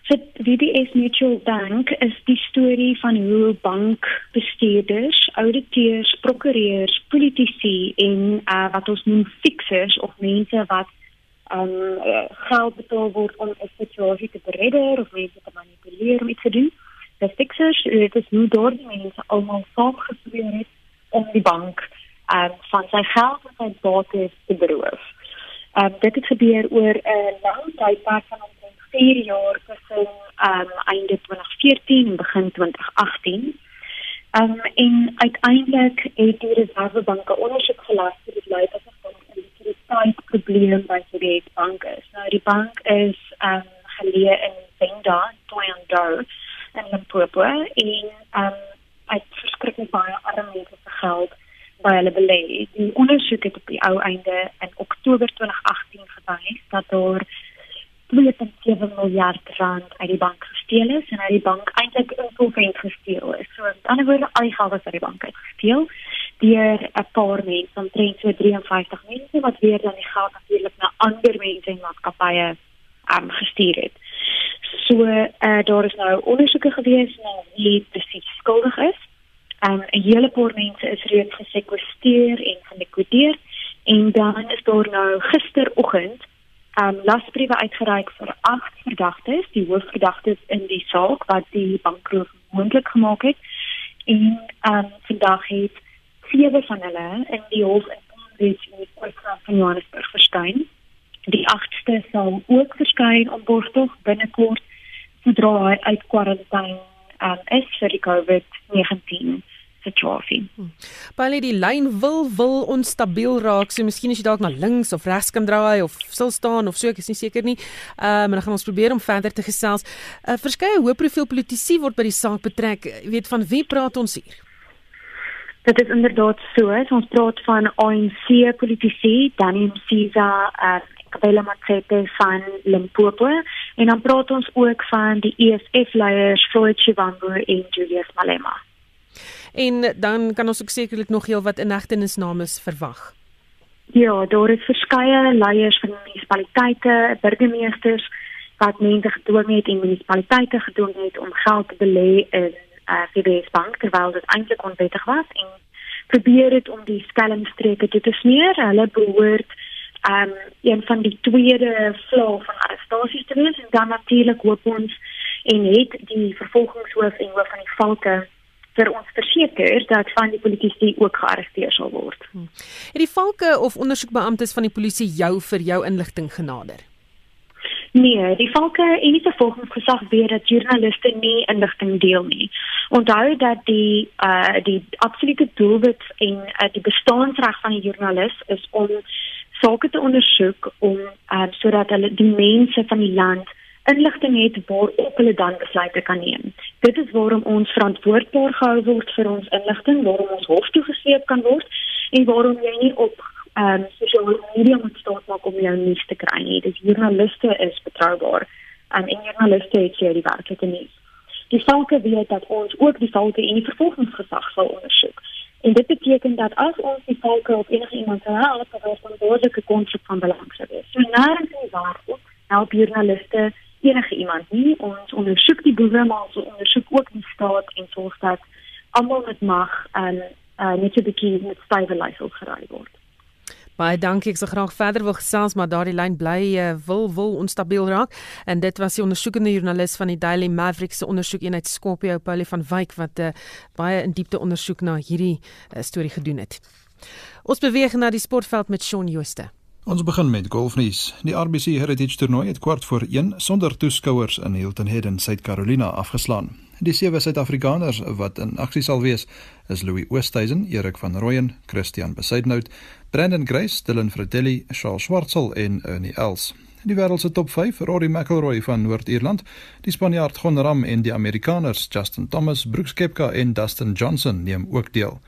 Vir DBS Mutual Bank is die storie van hoe bankbestuurders, auditeurs, prokureurs, politici en uh, wat ons noem fixers of mense wat um geld betaal word om 'n situasie te beredder of mense te manipuleer om iets te doen. Die fixers, dit is hoe daardie mense almal saak gespreek het om die bank um van sy geld en sy bates te beroof. Um dit het gebeur oor 'n lang tydperk van 4 jaar tussen um einde 2014 en begin 2018. Um en uiteindelik het die Reservebank 'n ondersoek gelas vir die lei van die kredietprobleem by die bank is. Nou die bank is um geleë in Venda, Toyando en Limpopo en um uit verskriklik baie arme mense se geld by hulle belê. Die ondersoek het op die ou einde in Oktober 2018 gewys dat daar 2.7 miljard rand uit die bank gesteel is en uit die bank eintlik insolvent gesteel is. So aan die ander woorde al die geld is uit die bank uitgesteel deur 'n paar mense, omtrent so 53 mense wat weer dan die geld natuurlik na ander mense en maatskappye um, gestuur het. So uh, daar is nou ondersoeke gewees na wie presies skuldig is. Um, 'n hele paar mense is reeds gesekwestreer en gelikwideer en dan is daar nou gisteroggend um lasbriewe uitgereik vir agt verdagtes, die hoofverdagtes in die saak wat die bankroof moontlik gemaak het. En um vandag het sewe van hulle in die hof in Cambridge in die Hof van Johannesburg verskyn. Die agste sal ook verskyn op borgtog binnekort sodra hy uit kwarantyne um is vir die COVID-19 situasie. Hmm. Baie die lyn wil wil onstabiel raak, so miskien as jy dalk na links of regs kan draai of stil staan of so, ek is nie seker nie. Ehm um, dan gaan ons probeer om verder te gesels. Uh, Verskeie hoë profiel politici word by die saak betrek. Jy weet van wie praat ons hier? Dit is inderdaad so. Ons praat van ANC politici, Danny Msiza, uh, Kabela Matsete van Limpopo en dan praat ons ook van die EFF leiers Floyd Chivango en Julius Malema. En dan kan ons ook sekerlik nog heel wat inhegtenisname verwag. Ja, daar is verskeie leiers van munisipaliteite, burgemeesters wat mense gedwing het en munisipaliteite gedwing het om geld te belê in uh, CBS Bank terwyl dit eintlik onwettig was en probeer het om die skelmstreke te smeer. Hulle behoort um een van die tweede vlak van arrestasies te wees en dan natuurlik hoop ons en het die vervolgingshoof en hoof van die valke vir ons verseker dat van die politici ook gearresteer sal word. Hmm. Het die valke of ondersoekbeamptes van die polisie jou vir jou inligting genader? Nee, die valke en die vervolgingsgesag weet dat joernaliste nie inligting deel nie. Onthou dat die uh die absolute doelwit en uh, die bestaansreg van 'n joernalis is om sake te ondersoek om uh, sodat hulle die mense van die land inligting het waarop hulle dan besluite kan neem. Dit is waarom ons verantwoordbaar gehou word vir ons inligting, waarom ons hof toe gesleep kan word en waarom jy nie op ehm um, sosiale media moet staan om jou nuus te kry nie. Dis joernaliste is betroubaar um, en joernaliste het hier die werklike nuus. Die valke weet dat ons ook die valke in die vervolgingsgesag sal ondersoek. En dit beteken dat as ons die valke op enige iemand sou help, dan is dit 'n behoorlike konsep van belang sou wees. So nou is dit waar ook help joernaliste enige iemand nie. Ons ondersoek die boewe, maar ons ondersoek ook die staat en dat almal met mag en uh, net 'n bietjie met stywe leiersels geraai word. Baie dankie. Ek sou graag verder wil gesels, maar daardie lyn bly uh, wil wil onstabiel raak. En dit was die ondersoekende joernalis van die Daily Maverick se ondersoekeenheid Skopje, Paulie van Wyk wat uh, baie in diepte ondersoek na hierdie uh, storie gedoen het. Ons beweeg na die sportveld met Shaun Jooste. Ons begin met golfnuus. Die RBC Heritage Toernooi het kwart voor 1 sonder toeskouers in Hilton Head in Suid-Carolina afgeslaan. Die sewe Suid-Afrikaners wat in aksie sal wees, is Louis Oosthuizen, Erik van Rooyen, Christian Besaidnout, Brandon Grace, Dylan Fratelli, Charles Schwartzel en Ernie Els. Die wêreld se top 5, Rory McIlroy van Noord-Ierland, die Spanjaard Jon Ram en die Amerikaners Justin Thomas, Brooks Koepka en Dustin Johnson neem ook deel.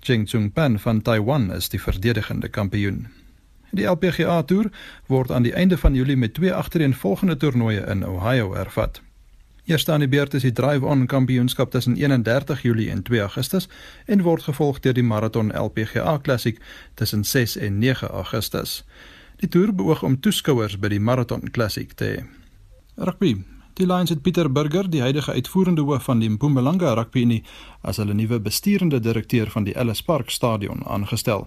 Cheng Chung Pan van Taiwan is die verdedigende kampioen. Die LPGA Tour word aan die einde van Julie met twee agtereenvolgende toernooie in Ohio hervat. Eerste aan die beurt is die Drive-On Kampioenskap tussen 31 Julie en 2 Augustus en word gevolg deur die Marathon LPGA Classic tussen 6 en 9 Augustus. Die toer beoog om toeskouers by die Marathon Classic te hê. Rugby. Die Lions het Pieter Burger, die huidige uitvoerende hoof van die Mpumalanga Rugby Unie, as hulle nuwe besturende direkteur van die Ellis Park Stadion aangestel.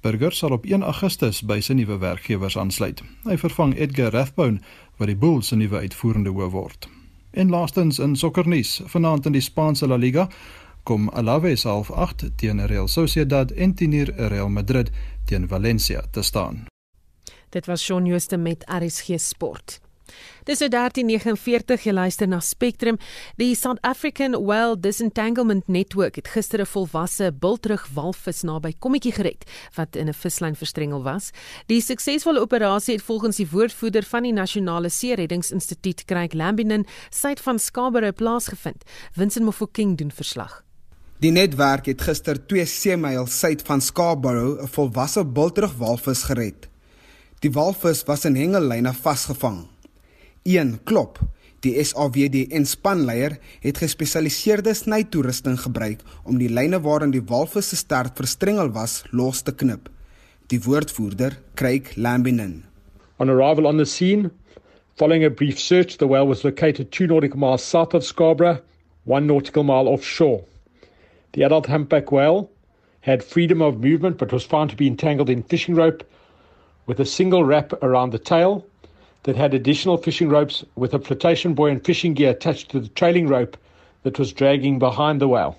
Burger sal op 1 Augustus by sy nuwe werkgewers aansluit. Hy vervang Edgar Rathbone wat die Bulls se nuwe uitvoerende hoof word. En laastens in sokkernuus, vanaand in die Spaanse La Liga kom Alaves half 8 teen Real Sociedad en teen Real Madrid teen Valencia te staan. Dit was Shaun Jooste met RSG Sport. Dis nou 1349 jy luister na Spectrum. Die South African Whale Disentanglement Network het gister 'n volwasse bultrug walvis naby Kommetjie gered wat in 'n vislyn verstrengel was. Die suksesvolle operasie het volgens die woordvoerder van die Nasionale See-reddingsinstituut, Craig Lambinen, suid van Scarborough plaasgevind. Vincent Mofokeng doen verslag. Die netwerk het gister 2 seemyl suid van Scarborough 'n volwasse bultrug walvis gered. Die walvis was in hengellyne vasgevang. 1 klop. Die SAWDN spanleier het gespesialiseerde snytoerusting gebruik om die lyne waarin die walvis se stert verstrengel was los te knip. Die woordvoerder, Craig Lambinen. On arrival on the scene, following a brief search, the whale was located 2 nautical miles south of Scarborough, 1 nautical mile offshore. The adult humpback whale had freedom of movement but was found to be entangled in fishing rope with a single wrap around the tail that had additional fishing ropes with a flotation buoy and fishing gear attached to the trailing rope that was dragging behind the whale.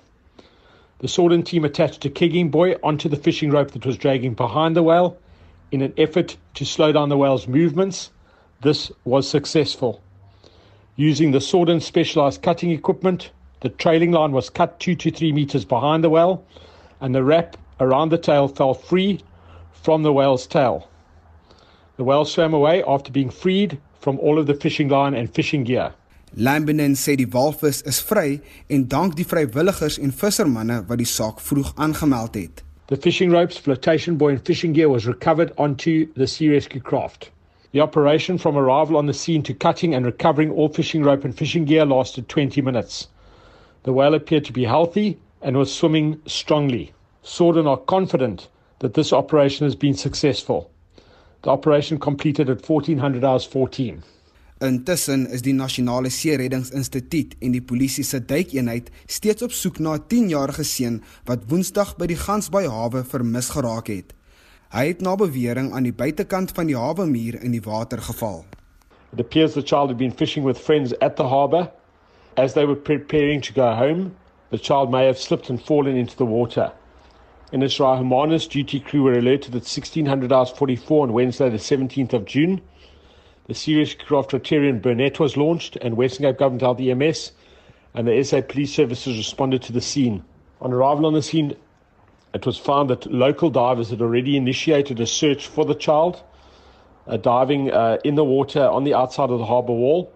The Swordon team attached a kegging buoy onto the fishing rope that was dragging behind the whale in an effort to slow down the whale's movements. This was successful. Using the Swordon specialized cutting equipment, the trailing line was cut two to three meters behind the whale, and the wrap around the tail fell free from the whale's tail. The whale swam away after being freed from all of the fishing line and fishing gear. Lambinen sê die walvis is vry en dank die vrywilligers en vissermanne wat die saak vroeg aangemeld het. The fishing ropes, flotation buoy and fishing gear was recovered onto the sea rescue craft. The operation from arrival on the scene to cutting and recovering all fishing rope and fishing gear lasted 20 minutes. The whale appeared to be healthy and was swimming strongly. Sworden are confident that this operation has been successful. The operation completed at 1400 hours 14. Intussen is die Nasionale See-reddingsinstituut en die polisie se duikeenheid steeds op soek na 'n 10-jarige seun wat Woensdag by die Gansbaai hawe vermis geraak het. Hy het na bewering aan die buitekant van die hawemuur in die water geval. It appears the child had been fishing with friends at the harbour. As they were preparing to go home, the child may have slipped and fallen into the water. In Israel, Humanus duty crew were alerted at 1600 hours 44 on Wednesday, the 17th of June. The serious craft Rotarian Burnett was launched, and Western Cape Government held EMS, and the SA Police Services responded to the scene. On arrival on the scene, it was found that local divers had already initiated a search for the child, uh, diving uh, in the water on the outside of the harbour wall.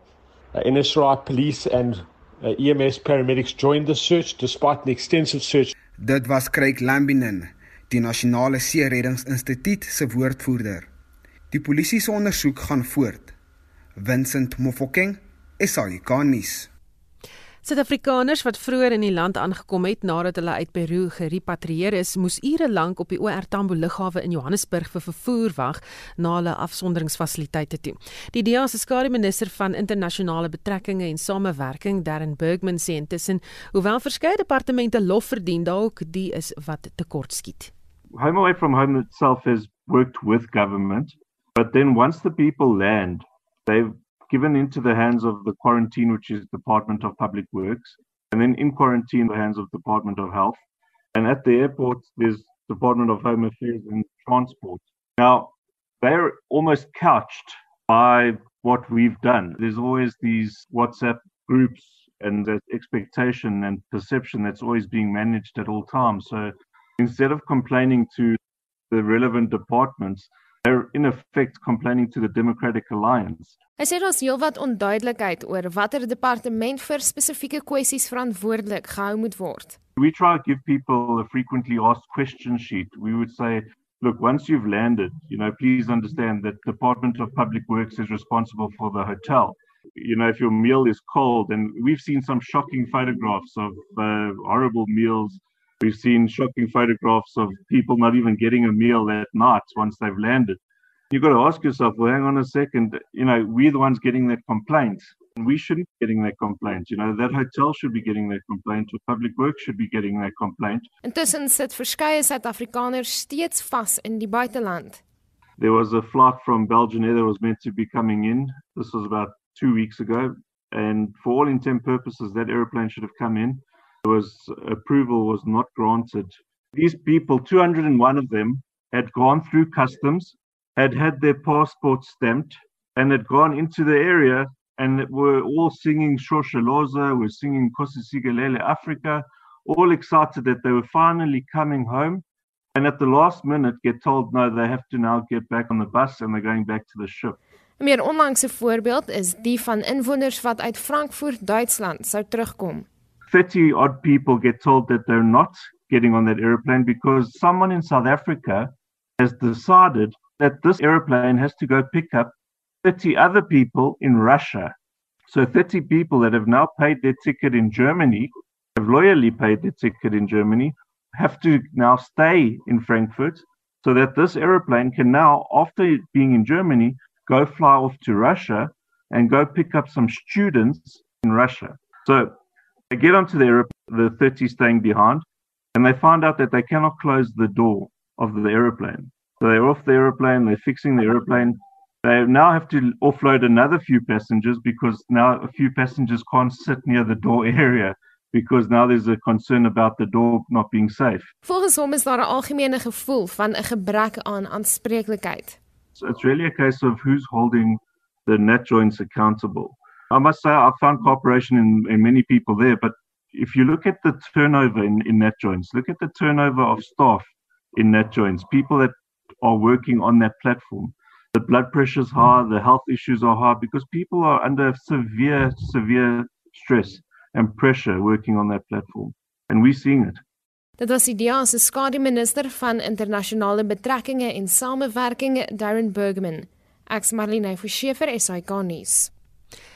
Uh, NSRI police and uh, EMS paramedics joined the search despite an extensive search. Dit was Craig Lambinen, die Nasionale See-reddingsinstituut se woordvoerder. Die polisie se ondersoek gaan voort. Vincent Mofokeng, SAK-nuus. Suid-Afrikaners wat vroeër in die land aangekom het nadat hulle uit Peru gerepatrieer is, moes ure lank op die OR Tambo lughawe in Johannesburg vir vervoer wag na hulle afsonderingsfasiliteite toe. Die DEA se skademinister van internasionale betrekkinge en samewerking, Darren Bergman, sê intussen, hoewel verskeie departemente lof verdien, dalk die is wat tekortskiet. Home away from home itself has worked with government, but then once the people land, they've given into the hands of the quarantine, which is Department of Public Works, and then in quarantine, the hands of Department of Health. And at the airport, there's Department of Home Affairs and Transport. Now, they're almost couched by what we've done. There's always these WhatsApp groups and the expectation and perception that's always being managed at all times. So instead of complaining to the relevant departments, they're in effect complaining to the Democratic Alliance. Hy sê daar's heelwat onduidelikheid oor watter departement vir spesifieke kwessies verantwoordelik gehou moet word. We try to give people a frequently asked question sheet. We would say, look, once you've landed, you know, please understand that Department of Public Works is responsible for the hotel. You know, if your meal is cold, and we've seen some shocking photographs of uh, horrible meals. We've seen shocking photographs of people not even getting a meal at night once they've landed. You've got to ask yourself, well, hang on a second. You know, we're the ones getting that complaint. And we shouldn't be getting that complaint. You know, that hotel should be getting that complaint, or public works should be getting that complaint. Intussen sit verskeie Suid-Afrikaners steeds vas in die buiteland. There was a flight from Belgium Air that was meant to be coming in. This was about two weeks ago. And for all intent purposes, that aeroplane should have come in. Was approval was not granted. These people, 201 of them, had gone through customs, had had their passports stamped, and had gone into the area and were all singing Shoshaloza, were singing Kosisigalele Africa, all excited that they were finally coming home. And at the last minute, get told no, they have to now get back on the bus and they're going back to the ship. Meer onlangse voorbeeld is die van inwoners wat uit Frankfurt, Duitsland sou terugkom. 30 odd people get told that they're not getting on that aeroplane because someone in South Africa has decided that this aeroplane has to go pick up 30 other people in Russia. So 30 people that have now paid their ticket in Germany, have loyally paid their ticket in Germany, have to now stay in Frankfurt so that this aeroplane can now, after being in Germany, go fly off to Russia and go pick up some students in Russia. So they get onto the aeroplane, the 30 staying behind, and they find out that they cannot close the door of the aeroplane. So they're off the aeroplane, they're fixing the aeroplane. They now have to offload another few passengers because now a few passengers can't sit near the door area because now there's a concern about the door not being safe. Volgens hom is daar 'n algemene gevoel van 'n gebrek aan aanspreeklikheid. So it's really a case of who's holding the net joints accountable. I must say I found cooperation in, in many people there, but if you look at the turnover in, in net joints, look at the turnover of staff in net joints, people that are working on that platform. The blood pressure's high, the health issues are high because people are under severe, severe stress and pressure working on that platform. And we're seeing it. Dit was die DEA se skademinister van internasionale betrekkinge en samewerking, Darren Bergman. Ek's Marlene Forsiefer, SAK nuus.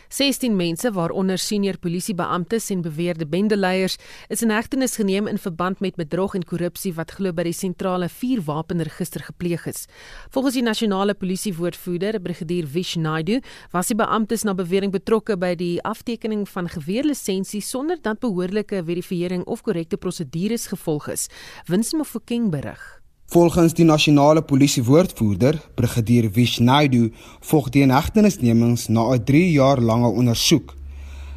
16 mense waaronder senior polisiebeamptes en beweerde bendeleiers is in hegtenis geneem in verband met bedrog en korrupsie wat glo by die sentrale vuurwapenregister gepleeg is. Volgens die nasionale polisiewoordvoerder, brigadier Vish Naidu, was die beamptes na bewering betrokke by die aftekening van geweerlisensies sonder dat behoorlike verifisering of korrekte prosedures gevolg is. Winsme Fokeng berig. Volgens die nasionale polisie woordvoerder, brigadier Vishnaidu, volg die inhegtenisnemings na 'n 3 jaar lange ondersoek.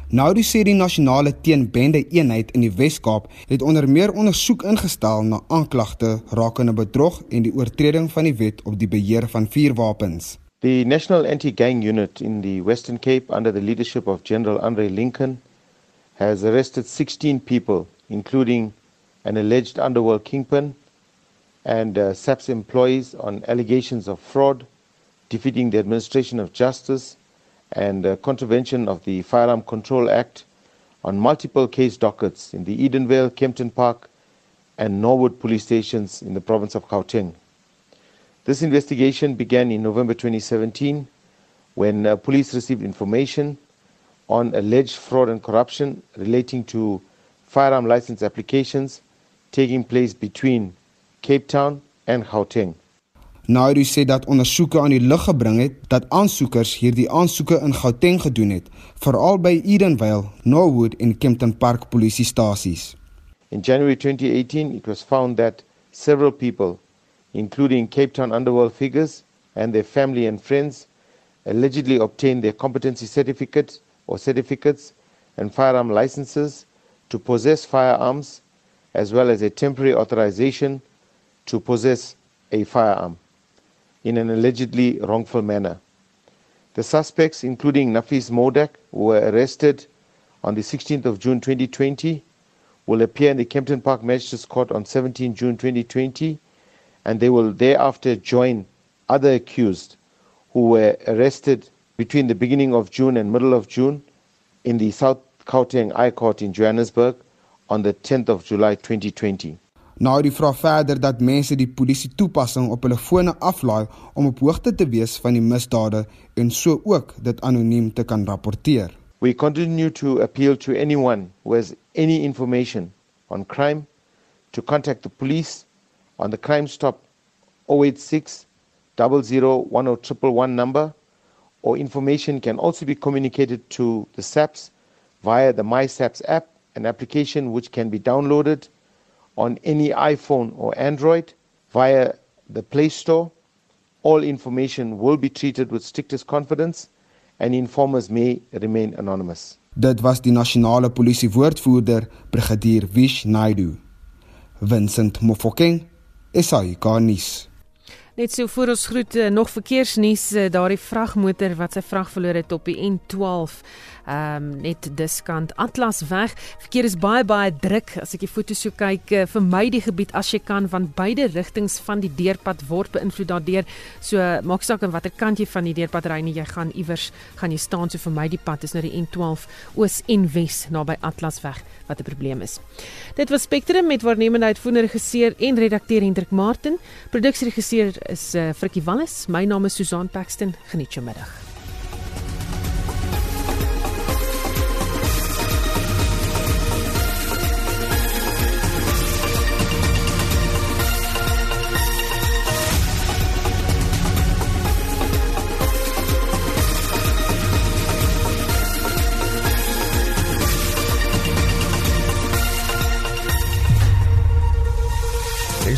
Naidu sê die nasionale teenbende eenheid in die Wes-Kaap het onder meer ondersoek ingestel na aanklagte rakende bedrog en die oortreding van die wet op die beheer van vuurwapens. The National Anti-Gang Unit in the Western Cape under the leadership of General Andre Lincoln has arrested 16 people including an alleged underworld kingpin and uh, SAPS employees on allegations of fraud, defeating the administration of justice, and uh, contravention of the Firearm Control Act on multiple case dockets in the Edenvale, Kempton Park, and Norwood police stations in the province of Gauteng. This investigation began in November 2017 when uh, police received information on alleged fraud and corruption relating to firearm license applications taking place between Cape Town en Gauteng. Naidu sê dat ondersoeke aan die lig gebring het dat aansoekers hierdie aansoeke in Gauteng gedoen het, veral by Edenvale, Norwood en Kempton Park polisiestasies. In January 2018, it was found that several people, including Cape Town underworld figures and their family and friends, allegedly obtained their competency certificate or certificates and firearm licenses to possess firearms as well as a temporary authorization to possess a firearm in an allegedly wrongful manner. The suspects, including Nafis Modak, who were arrested on the 16th of June 2020, will appear in the Kempton Park Magistrates Court on 17 June 2020, and they will thereafter join other accused who were arrested between the beginning of June and middle of June in the South Gauteng I Court in Johannesburg on the 10th of July 2020. Nou die vra verder dat mense die polisie toepassing op hulle fone aflaai om op hoogte te wees van die misdade en so ook dit anoniem te kan rapporteer. We continue to appeal to anyone who has any information on crime to contact the police on the Crime Stop 086 001011 number or information can also be communicated to the SAPS via the MySAPS app, an application which can be downloaded on any iPhone or Android via the Play Store. All information will be treated with strictest confidence and informers may remain anonymous. Dit was die nasionale polisie woordvoerder Brigadier Wish Naidu. Vincent Mofokeng, SAK-nuus. Net so voor ons groet uh, nog verkeersnuus uh, daardie vragmotor wat sy vrag verloor het op die N12 ehm um, net diskant Atlas weg. Verkeer is baie baie druk as ek die foto's so kyk. Uh, vermy die gebied as jy kan want beide rigtings van die deurpad word beïnvloed daardeur. So maak saak aan watter kant jy van die deurpad ry nie, jy gaan iewers gaan jy staan so vermy die pad is nou die N12 oos en wes naby Atlas weg wat 'n probleem is. Dit was Spectrum met waarnemende uitvoerende regisseur en redakteur Hendrik Martin. Produksieregisseur is uh, Frikkie Wallis. My naam is Susan Paxton. Geniet jou middag.